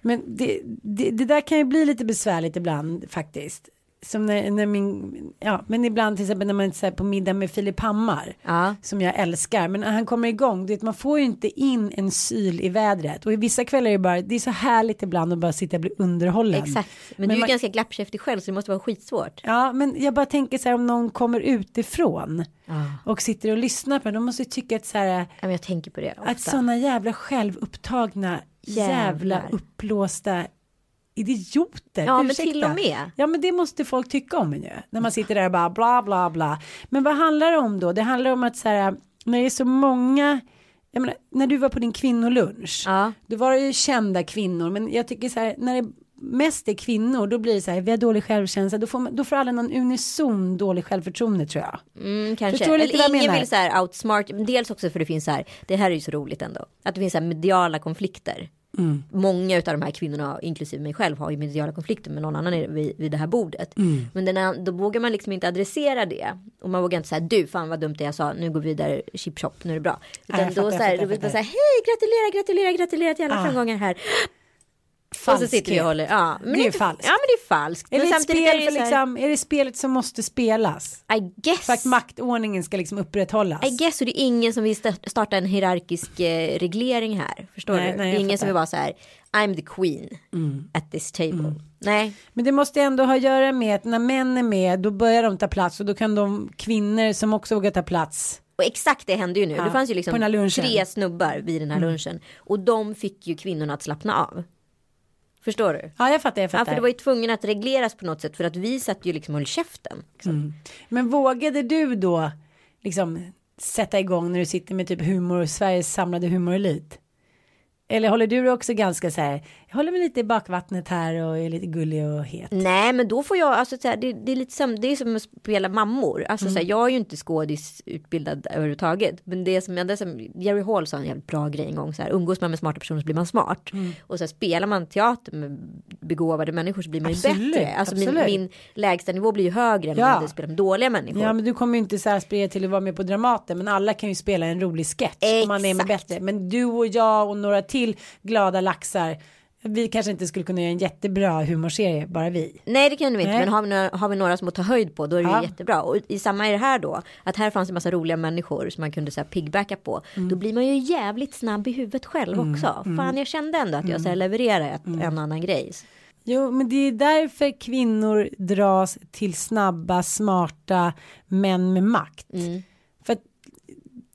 Men det, det, det där kan ju bli lite besvärligt ibland faktiskt. Som när, när min, ja men ibland till exempel när man är på middag med Filip Hammar. Ja. Som jag älskar. Men när han kommer igång, det, man får ju inte in en syl i vädret. Och i vissa kvällar är det bara, det är så härligt ibland att bara sitta och bli underhållen. Exakt. Men, Men du är man- ganska glappkäftig själv så det måste vara skitsvårt. Ja, men jag bara tänker så här om någon kommer utifrån Ja. och sitter och lyssnar på det, de måste ju tycka att så här, Ja, jag tänker på det ofta. att sådana jävla självupptagna, jävla Jävlar. uppblåsta idioter. Ja, men Ursäkta. till och med. Ja, men det måste folk tycka om en ju. När man sitter där och bara bla bla bla. Men vad handlar det om då? Det handlar om att så här, när det är så många, jag menar, när du var på din kvinnolunch, Ja. då var det ju kända kvinnor, men jag tycker så här, när det mest är kvinnor, då blir det så här, vi har dålig självkänsla, då får, man, då får alla någon unison dålig självförtroende tror jag. Mm, kanske. Förstår du lite vad jag Eller menar? vill så här outsmart. men Dels också för det finns så här. Det här är ju så roligt ändå. Att det finns så här mediala konflikter. Mm. Många av de här kvinnorna, inklusive mig själv, har ju mediala konflikter med någon annan vid, vid det här bordet. Mm. Men den, då vågar man liksom inte adressera det. Och man vågar inte säga du, fan vad dumt det jag sa, nu går vi vidare, chip chop, nu är det bra. Utan fattar, då så här, hej, gratulera, gratulera, gratulera till alla Ah. framgångar här. Och så sitter vi och håller, ja. Men Det är inte- falskt. Ja men det är falskt. Men ett spel är för ju här, liksom, är det spelet som måste spelas? I guess. För att maktordningen ska liksom upprätthållas? I guess så det är ingen som vill sta- starta en hierarkisk eh, reglering här. Förstår Nej, du? nej, det är ingen som vill vara så här. I'm the queen at this table. Nej. Men det måste ändå ha att göra med att när män är med då börjar de ta plats och då kan de kvinnor som också vågar ta plats. Och exakt det hände ju nu. Ja, det fanns ju liksom. Mm. tre snubbar vid den här lunchen. Och de fick ju kvinnorna att slappna av. Förstår du? Ja jag fattar, jag Ja, fattar. för det var ju tvungen att regleras på något sätt. För att vi satt ju liksom och höll käften. Mm. Men vågade du då liksom sätta igång när du sitter med typ humor, Sveriges samlade humorelit? Eller håller du också ganska så här, jag håller mig lite i bakvattnet här och är lite gullig och het. Nej men då får jag, alltså så här, det, det är lite som, det är som att spela mammor. Alltså så här, jag är ju inte skådisutbildad överhuvudtaget. Men det som, det som Jerry Hall sa en jävligt bra grej en gång så här, umgås man med smarta personer så blir man smart. Och så här, spelar man teater med begåvade människor så blir man ju bättre. Alltså min, absolut. min lägsta nivå blir ju högre än om Ja. jag hade spelat med dåliga människor. Ja men du kommer ju inte så här aspirera till att vara med på Dramaten men alla kan ju spela en rolig sketch om man är med Exakt. bättre. Men du och jag och några till glada laxar vi kanske inte skulle kunna göra en jättebra humorserie bara vi. Nej det kan vi inte, Nej. men har vi, några, har vi några som att ta höjd på då är det Ja. jättebra. Och i samma är det här då, att här fanns en massa roliga människor som man kunde så här piggbacka på. Mm. Då blir man ju jävligt snabb i huvudet själv också. Fan jag kände ändå att jag så här Mm. levererar ett, en annan grej. Jo men det är därför kvinnor dras till snabba smarta män med makt. Mm.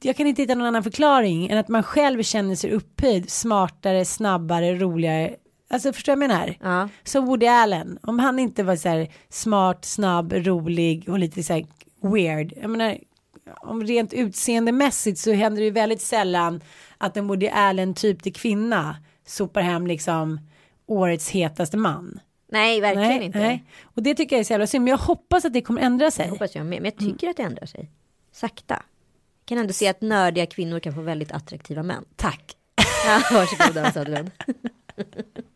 Jag kan inte hitta någon annan förklaring än att man själv känner sig upphöjd, smartare, snabbare, roligare. Alltså förstår jag vad jag menar? Ja. Som Woody Allen, om han inte var så här smart, snabb, rolig och lite så här weird. Jag menar, om rent utseendemässigt så händer det ju väldigt sällan att en Woody Allen typ till kvinna sopar hem liksom årets hetaste man. Nej, verkligen Nej, inte. nej. Och det tycker jag är så jävla synd. Men jag hoppas att det kommer ändra sig. Det hoppas jag med. Men jag tycker att det ändrar sig. Sakta. Kan ändå se att nördiga kvinnor kan få väldigt attraktiva män. Tack. Ja, varsågoda Söderlund.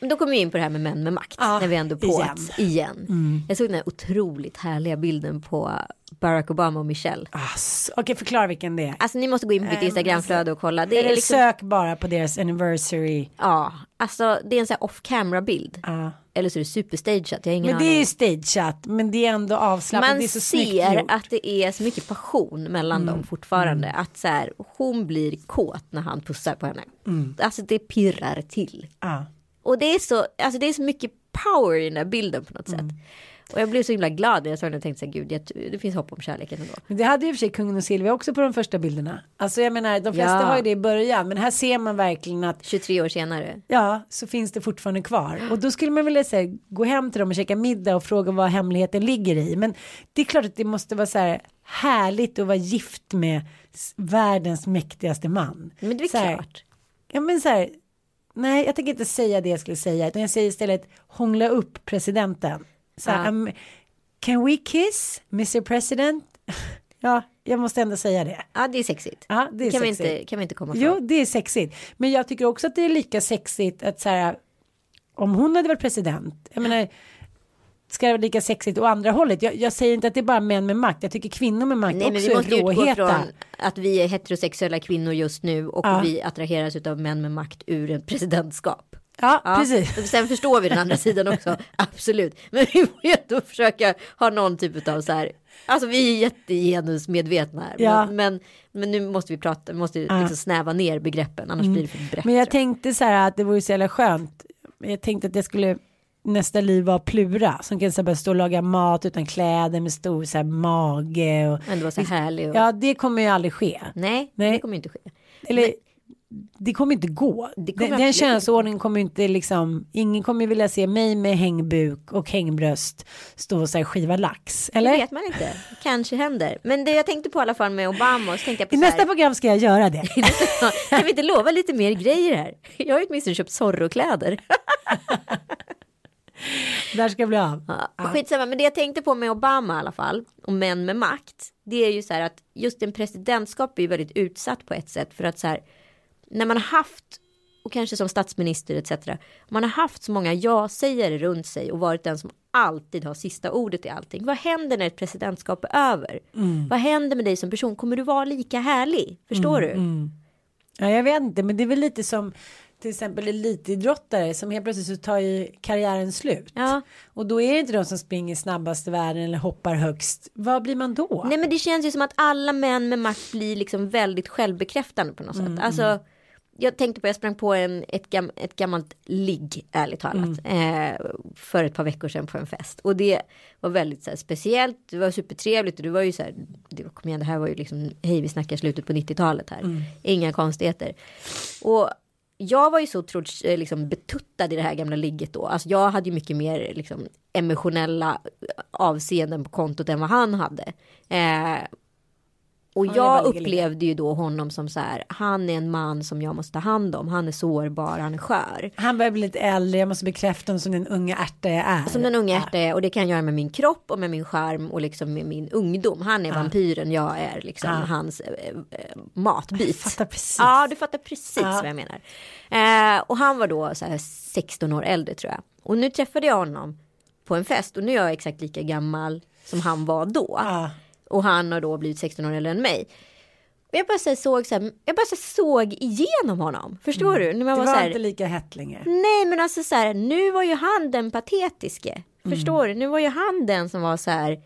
Men då kommer vi in på det här med män med makt. Ja, när vi ändå på igen. att, igen. Jag såg den här otroligt härliga bilden på Barack Obama och Michelle. Ass. Okej, förklara vilken det är. Alltså ni måste gå in på mitt Instagramflöde och kolla. Det är Eller liksom, sök bara på deras anniversary. ja, alltså det är en sån här off camera bild. Ja. Eller så är det superstageat, jag har ingen Men det är ju stageat, men det är ändå avslappnat. Man det är så ser att det är så mycket passion mellan Mm. dem fortfarande. Att så här, hon blir kåt när han pussar på henne. Mm. Alltså det pirrar till. Ja. Och det är så, alltså det är så mycket power i den här bilden på något Mm. sätt. Och jag blev så himla glad när jag såg den och tänkte så här, gud, jag, det finns hopp om kärleken ändå. Men det hade ju för sig kungen och Silvia också på de första bilderna. Alltså jag menar, de flesta Ja. har ju det i början, men här ser man verkligen att 23 år senare. ja, så finns det fortfarande kvar. Och då skulle man vilja säga, gå hem till dem och käka middag och fråga vad hemligheten ligger i. Men det är klart att det måste vara så här härligt att vara gift med världens mäktigaste man. Men det är Så här, klart. Ja men så här, nej jag tänker inte säga det jag skulle säga, utan jag säger istället hångla upp presidenten. Så här, um, can we kiss, Mr President? ja, jag måste ändå säga det. Ja, det är sexigt. Ja, det är kan, vi sexigt. inte, kan vi inte komma ifrån. Jo, det är sexigt. Men jag tycker också att det är lika sexigt att så här, om hon hade varit president, jag menar, ska det vara lika sexigt å andra hållet? Jag, jag säger inte att det är bara män med makt, jag tycker kvinnor med makt Nej, men också vi måste är utgå råheta. från att vi är heterosexuella kvinnor just nu och Ja. vi attraheras av män med makt ur ett presidentskap. Ja, Ja, precis. Sen förstår vi den andra sidan också, absolut. Men vi får ju ändå försöka ha någon typ av så här, alltså vi är jättegenusmedvetna här. Ja. Men, men, men nu måste vi prata, vi måste liksom snäva ner begreppen, annars blir det för brett. Mm. Men jag tänkte så här att det vore så jävla skönt. Jag tänkte att jag skulle nästa liv vara Plura som kan så bara stå och laga mat utan kläder med stor så här, mage och Ändå vara så härlig och... ja det kommer ju aldrig ske. Nej, Nej. det kommer inte ske. Eller det kommer inte gå. Det kommer den den könsordningen kommer inte liksom ingen kommer vilja se mig med hängbuk och hängbröst stå och så här, skiva lax. Det Eller? vet man inte, kanske händer. Men det jag tänkte på i alla fall med Obama, så tänkte jag på I så här, nästa program ska jag göra det. kan vi inte lova lite mer grejer här? Jag har ju åtminstone köpt Zorro-kläder. Där ska jag bli av. Ja, skitsamma, men det jag tänkte på med Obama i alla fall, och män med makt, det är ju så här att just en presidentskap är ju väldigt utsatt på ett sätt för att så här, när man har haft, och kanske som statsminister etc, man har haft så många ja-sägare runt sig och varit den som alltid har sista ordet i allting. Vad händer när ett presidentskap är över? Vad händer med dig som person? Kommer du vara lika härlig? Förstår du? Ja, jag vet inte, men det är väl lite som till exempel elitidrottare som helt plötsligt så tar ju karriären slut. Ja. Och då är det inte de som springer snabbast i världen eller hoppar högst. Vad blir man då? Nej men det känns ju som att alla män med makt blir liksom väldigt självbekräftande på något Mm, sätt. Alltså, jag tänkte på, jag sprang på en, ett, gam, ett gammalt ligg, ärligt talat, Mm. eh, för ett par veckor sedan på en fest. Och det var väldigt så här, speciellt, det var supertrevligt och det var ju så här, det, kom igen, det här var ju liksom, hej vi snackar slutet på 90-talet här, Mm. inga konstigheter. Och jag var ju så otroligt eh, liksom, betuttad i det här gamla ligget då. Alltså jag hade ju mycket mer liksom, emotionella eh, avseenden på kontot än vad han hade. Eh, och Ja, jag upplevde ju då honom som så här, han är en man som jag måste ta hand om. Han är sårbar, han är skör. Han börjar bli lite äldre, jag måste bekräfta honom som den unga ärta jag är. Som den unga ärta är och det kan jag göra med min kropp och med min skärm och liksom med min ungdom. Han är vampyren, jag är liksom Ja. hans eh, matbit. fattar precis. Ja, du fattar precis Ja. vad jag menar. Eh, och han var då så här 16 år äldre tror jag. Och nu träffade jag honom på en fest och nu är jag exakt lika gammal som han var då. Och han har då blivit 16 år äldre än mig. Och jag bara så såg så här, jag bara så såg igenom honom. Förstår du? När man Det var var så här, inte lika hett längre. Nej men alltså så här, nu var ju han den patetiske. Förstår du? Nu var ju han den som var så här.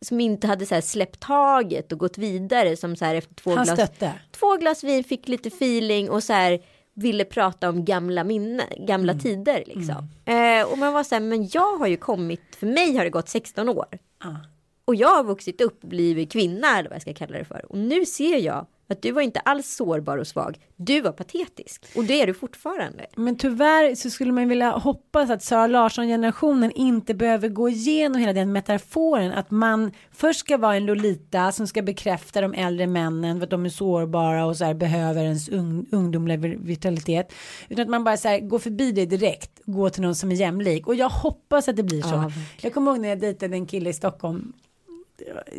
Som inte hade så här släppt taget och gått vidare. Som så här efter två Han glas. stötte. Två glas vin fick lite feeling och så här. Ville prata om gamla minnen, gamla tider liksom. Eh, och man var så här, men jag har ju kommit, för mig har det gått 16 år. Ja. Och jag har vuxit upp blivit kvinna eller vad jag ska kalla det för. Och nu ser jag Att du var inte alls sårbar och svag. Du var patetisk. Och det är du fortfarande. Men tyvärr så skulle man vilja hoppas att Sara Larsson-generationen inte behöver gå igenom hela den metaforen. Att man först ska vara en Lolita som ska bekräfta de äldre männen för att de är sårbara och så här behöver ens un ungdomliga vitalitet. Utan att man bara så här går förbi det direkt. Gå till någon som är jämlik. Och jag hoppas att det blir så. Ja, jag kommer ihåg när jag dejtade en kille i Stockholm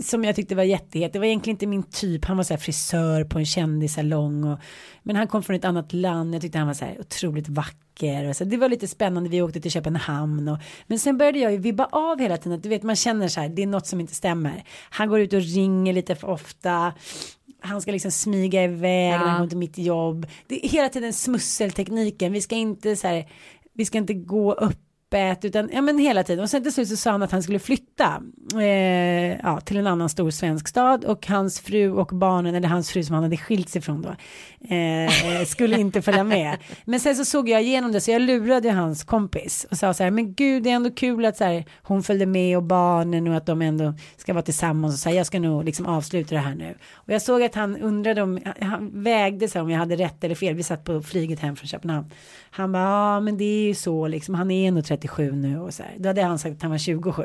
som jag tyckte var jättehet. Det var egentligen inte min typ. Han var så här frisör på en kändissalong. Och, men han kom från ett annat land. Jag tyckte han var så här otroligt vacker. Och så, det var lite spännande. Vi åkte till Köpenhamn. Och, men sen började jag ju vibba av hela tiden. Att du vet man känner så här. Det är något som inte stämmer. Han går ut och ringer lite för ofta. Han ska liksom smyga iväg ja. när han går till mitt jobb. Det är hela tiden smusseltekniken. Vi ska inte så här. Vi ska inte gå upp öppet utan ja men hela tiden. Och sen till slut så sa han att han skulle flytta eh, ja, till en annan stor svensk stad. Och hans fru och barnen eller hans fru som han hade skilt sig från då eh, eh skulle inte följa med. Men sen så såg jag igenom det så jag lurade hans kompis och sa så här men gud det är ändå kul att så här, hon följde med och barnen och att de ändå ska vara tillsammans. Och så här, jag ska nog liksom avsluta det här nu. Och jag såg att han undrade om han vägde sig om jag hade rätt eller fel. Vi satt på flyget hem från Köpenhamn. Han bara ja men det är ju så liksom. Han är nog 37 nu och så här. Då hade han sagt att han var 27.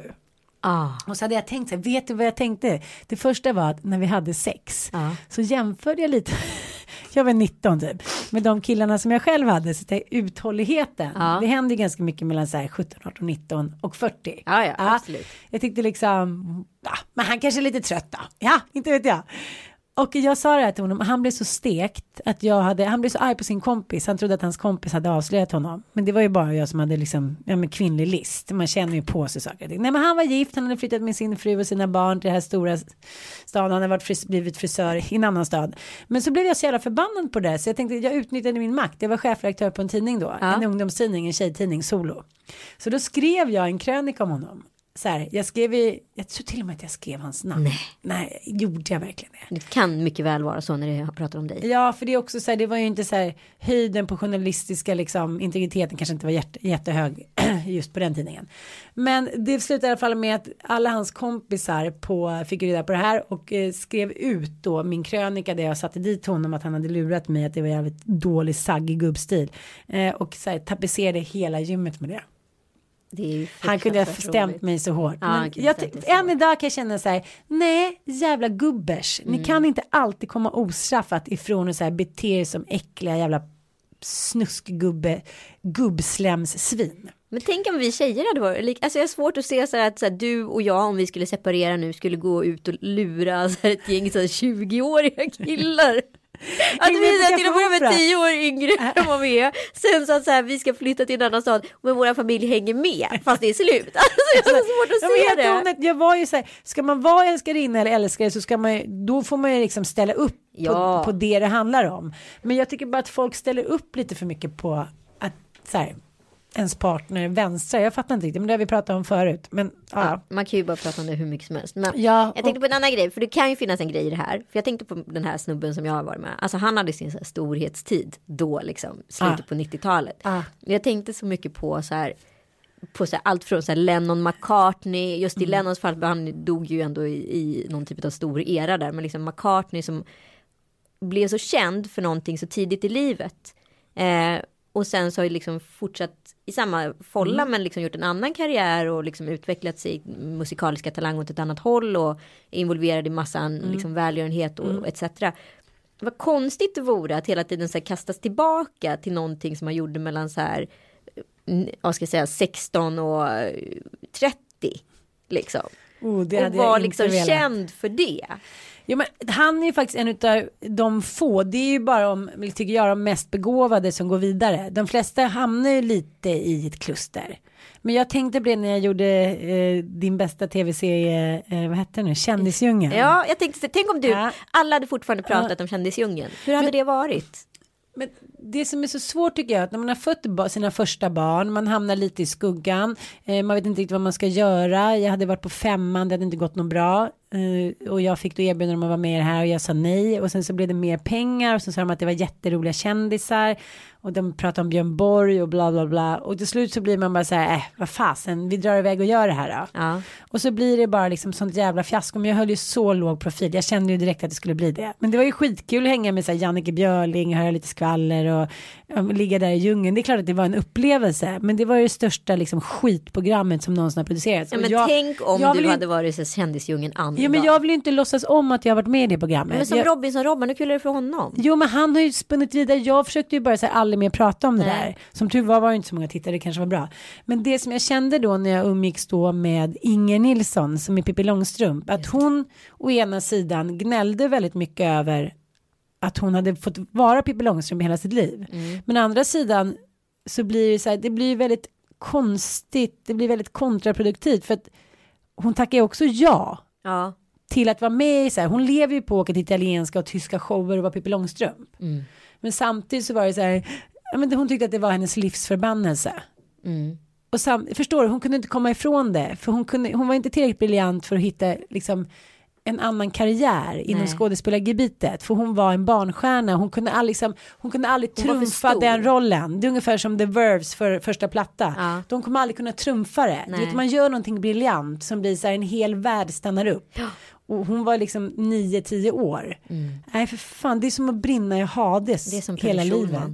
Ah. Och så hade jag tänkt så här, vet du vad jag tänkte? Det första var att när vi hade sex ah. så jämförde jag lite, jag var 19 typ, med de killarna som jag själv hade, så det uthålligheten, ah. det händer ganska mycket mellan så här 17, 18, 19 och 40. Ja, ja, absolut. Jag tyckte liksom, ja, men han kanske är lite trött då, ja, inte vet jag. Och jag sa det här till honom, han blev så stekt att jag hade, han blev så arg på sin kompis, han trodde att hans kompis hade avslöjat honom. Men det var ju bara jag som hade liksom, ja men kvinnlig list, man känner ju på sig saker. Nej men han var gift, han hade flyttat med sin fru och sina barn till den här stora staden, han hade varit fris, blivit frisör i en annan stad. Men så blev jag så jävla förbannad på det, så jag tänkte, jag utnyttjade min makt, jag var chefredaktör på en tidning då, ja. en ungdomstidning, en tjejtidning, Solo. Så då skrev jag en krönika om honom så här, jag skrev i, jag tror till och med att jag skrev hans namn. Nej. Nej, gjorde jag verkligen det? Det kan mycket väl vara så när jag pratar om dig. Ja, för det är också så här, det var ju inte så här, höjden på journalistiska liksom, integriteten kanske inte var jätte, jättehög just på den tidningen. Men det slutade i alla fall med att alla hans kompisar på, fick reda på det här och eh, skrev ut då min krönika där jag satte dit honom att han hade lurat mig att det var jävligt dålig saggig gubbstil. Eh, och så här, tapetserade hela gymmet med det han kunde ha stämt mig så hårt. Ja, men jag, än idag kan jag känna så här, nej jävla gubbers, mm. ni kan inte alltid komma ostraffat ifrån och så här bete er som äckliga jävla snuskgubbe, gubbslemssvin. Men tänk om vi tjejer hade varit, alltså jag har svårt att se så här att så här, du och jag om vi skulle separera nu skulle gå ut och lura så här, ett gäng så här 20-åriga killar. Att vi är till att börja med tio år yngre än vad vi är. Sen så att så här, vi ska flytta till en annan stad men våra familj hänger med fast det är slut. Alltså, jag har svårt att se det. Jag var ju så här, ska man vara älskarinna eller älskare så ska man då får man ju liksom ställa upp ja. på, på det det handlar om. Men jag tycker bara att folk ställer upp lite för mycket på att så här, ens partner vänstra. Jag fattar inte riktigt, men det har vi pratat om förut. Men, ja. ja man kan ju bara prata om det hur mycket som helst. Men ja, jag tänkte på en annan grej, för det kan ju finnas en grej i det här. För jag tänkte på den här snubben som jag har varit med. Alltså han hade sin så storhetstid då, liksom, slutet ja. på 90-talet. Ja. Jag tänkte så mycket på så här på så här, allt från så här Lennon McCartney, just i mm. Lennons fall, han dog ju ändå i, i någon typ av stor era där, men liksom McCartney som blev så känd för någonting så tidigt i livet. Eh, och sen så har ju liksom fortsatt i samma folla mm. men liksom gjort en annan karriär och liksom utvecklat sig musikaliska talang åt ett annat håll och är involverad i massan mm. liksom välgörenhet och, mm. etc. Vad konstigt det vore att hela tiden så kastas tillbaka till någonting som man gjorde mellan så här, vad ska jag säga, 16 och 30. Liksom. Oh, och var liksom velat. känd för det. Jo, men han är ju faktiskt en av de få, det är ju bara om, tycker jag, de mest begåvade som går vidare. De flesta hamnar ju lite i ett kluster. Men jag tänkte på det när jag gjorde eh, din bästa tv-serie, eh, vad hette det nu, Kändisdjungeln. Ja, jag tänkte, tänk om du, ja. alla hade fortfarande pratat ja. om Kändisdjungeln. Hur hade men, det varit? Men det som är så svårt tycker jag att när man har fött sina första barn, man hamnar lite i skuggan, eh, man vet inte riktigt vad man ska göra. Jag hade varit på femman, det hade inte gått något bra. Eh, och jag fick då erbjudande om att vara med i det här och jag sa nej. Och sen så blev det mer pengar och sen sa de att det var jätteroliga kändisar. Och de pratade om Björn Borg och bla bla bla. Och till slut så blir man bara så här, äh, vad fasen, vi drar iväg och gör det här då. Ja. Och så blir det bara liksom sånt jävla fiasko. Men jag höll ju så låg profil. Jag kände ju direkt att det skulle bli det. Men det var ju skitkul att hänga med så här Jannike Björling, höra lite skvaller och ja, ligga där i djungeln. Det är klart att det var en upplevelse. Men det var ju det största liksom skitprogrammet som någonsin har producerats. Ja, Och men jag, tänk om jag du hade varit i Kändisdjungeln andra Ja men jag vill ju inte låtsas om att jag har varit med i det programmet. Men som jag, Robinson-Robban, hur kul är det för honom? Jo men han har ju spunnit vidare. Jag försökte ju bara säga aldrig mer prata om det Nej. där. Som tur var var det inte så många tittare, det kanske var bra. Men det som jag kände då när jag umgicks då med Inger Nilsson som är Pippi Långstrump. Att hon å ena sidan gnällde väldigt mycket över att hon hade fått vara Pippi Långstrump hela sitt liv. Men å andra sidan så blir det så här, det blir väldigt konstigt, det blir väldigt kontraproduktivt för att hon tackar också ja Ja. till att vara med i så här, hon lever ju på att åka till italienska och tyska shower och vara Pippi Långstrump. Men samtidigt så var det så här, men hon tyckte att det var hennes livsförbannelse. Och sam, förstår du, hon kunde inte komma ifrån det, för hon, kunde, hon var inte tillräckligt briljant för att hitta liksom en annan karriär inom Nej. skådespelargebitet. För hon var en barnstjärna. Hon kunde aldrig, liksom, hon kunde aldrig Hon trumfa den rollen. Det är ungefär som The Verves för första platta. Ja. de kommer aldrig kunna trumfa det. Vet, man gör någonting briljant som blir så här en hel värld stannar upp. Och hon var liksom 9-10 år. Nej för fan det är som att brinna i Hades Mm. Det är som hela livet.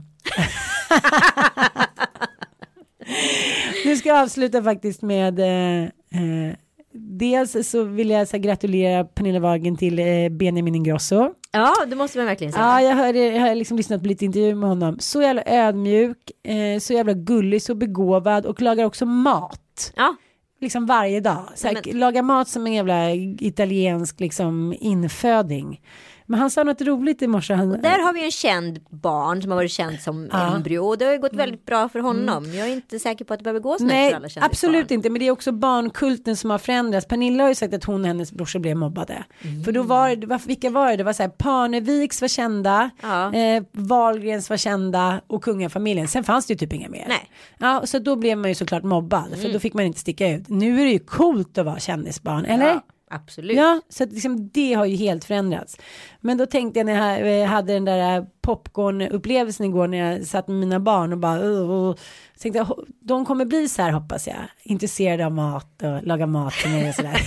Nu ska jag avsluta faktiskt med eh, eh, dels så vill jag så gratulera Pernilla Wagen till eh, Benjamin Ingrosso. Ja, det måste man verkligen säga. Ja, jag, hörde, jag har liksom lyssnat på lite intervjuer med honom. Så jävla ödmjuk, eh, så jävla gullig, så begåvad och lagar också mat. Ja, Liksom varje dag. Så här, Men- Lagar mat som en jävla italiensk liksom inföding. Men han sa något roligt i morse. Han, där har vi en känd barn som har varit känd som Ja. Mm. embryo och det har ju gått väldigt bra för honom. Jag är inte säker på att det behöver gå så Nej, för alla absolut inte. Men det är också barnkulten som har förändrats. Pernilla har ju sagt att hon och hennes brorsor blev mobbade. För då var det, vilka var det? Det var så här, Parneviks var kända, Ja. eh, Wahlgrens var kända och kungafamiljen. Sen fanns det ju typ inga mer. Nej. Ja, så då blev man ju såklart mobbad. För då fick man inte sticka ut. Nu är det ju coolt att vara kändisbarn, eller? Ja, absolut. Ja, så att liksom det har ju helt förändrats. Men då tänkte jag när jag eh, hade den där eh, popcorn-upplevelsen igår när jag satt med mina barn och bara uh, uh, tänkte jag, de kommer bli så här hoppas jag, intresserade av mat och laga mat till mig och sådär.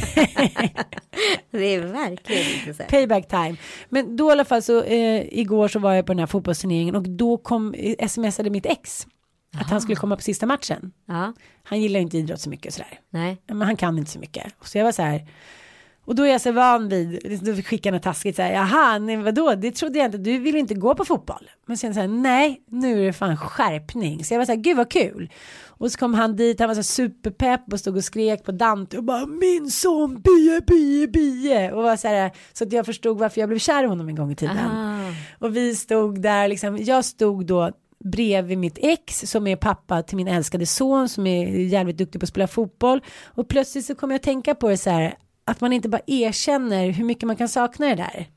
Det är verkligen här. Payback time. Men då i alla fall så eh, igår så var jag på den här fotbollsturneringen och då kom, eh, smsade mitt ex att han skulle komma på sista matchen. Ja, Han gillar inte idrott så mycket och sådär. nej. men han kan inte så mycket. Så jag var så här. Och då är jag så van vid, då skickar han taskigt så här, jaha, nej, vadå, det trodde jag inte, du vill inte gå på fotboll. Men sen så här, nej, nu är det fan skärpning. Så jag var så här, gud vad kul. Och så kom han dit, han var så här superpepp och stod och skrek på Dante och bara min son, bie, bie, bie. Och var så här, så att jag förstod varför jag blev kär i honom en gång i tiden. Aha. Och vi stod där, liksom, jag stod då bredvid mitt ex som är pappa till min älskade son som är jävligt duktig på att spela fotboll. Och plötsligt så kommer jag att tänka på det så här, att man inte bara erkänner hur mycket man kan sakna det där.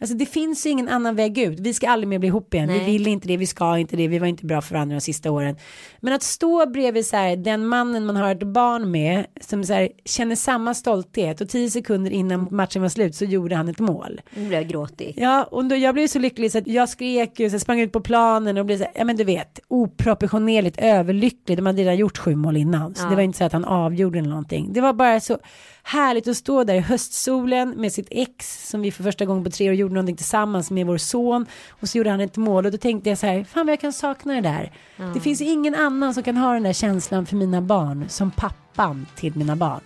Alltså det finns ju ingen annan väg ut. Vi ska aldrig mer bli ihop igen. Vi Nej. vill inte det, vi ska inte det, vi var inte bra för varandra de sista åren. Men att stå bredvid så här, den mannen man har ett barn med som så här, känner samma stolthet och tio sekunder innan matchen var slut så gjorde han ett mål. Nu blir jag gråtig. Ja, och då, jag blev så lycklig så att jag skrek ju, så sprang ut på planen och blev så här, ja men du vet, oproportionerligt överlycklig. De hade redan gjort sju mål innan, så Ja. det var inte så att han avgjorde eller någonting. Det var bara så härligt att stå där i höstsolen med sitt ex som vi för första gången på tre år gjorde någonting tillsammans med vår son. Och så gjorde han ett mål och då tänkte jag så här, fan vad jag kan sakna det där. Det finns ingen annan som kan ha den där känslan för mina barn som pappan till mina barn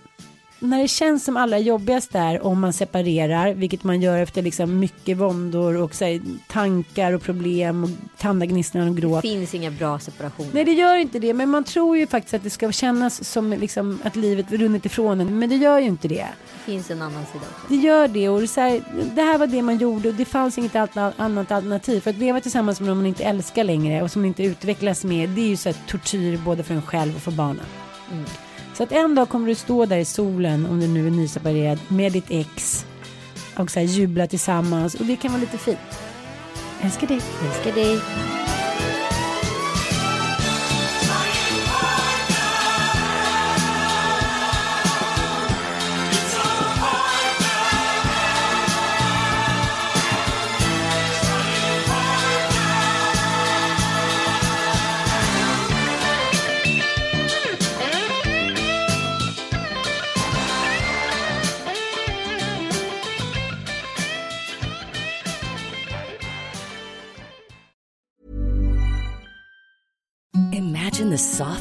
när det känns som allra jobbigast är om man separerar, vilket man gör efter liksom mycket våndor och här, tankar och problem och tandagnisslan och Det gråt. finns inga bra separationer. Nej det gör inte det, men man tror ju faktiskt att det ska kännas som liksom att livet runnit ifrån en, men det gör ju inte det. Det finns en annan sida också. Det gör det och det, här, det här var det man gjorde och det fanns inget annat alternativ. För att leva tillsammans med någon man inte älskar längre och som man inte utvecklas med, det är ju så här tortyr både för en själv och för barnen. Så att en dag kommer du stå där i solen, om du nu är nyseparerad, med ditt ex och så här jubla tillsammans och det kan vara lite fint. Jag älskar dig. Älskar dig.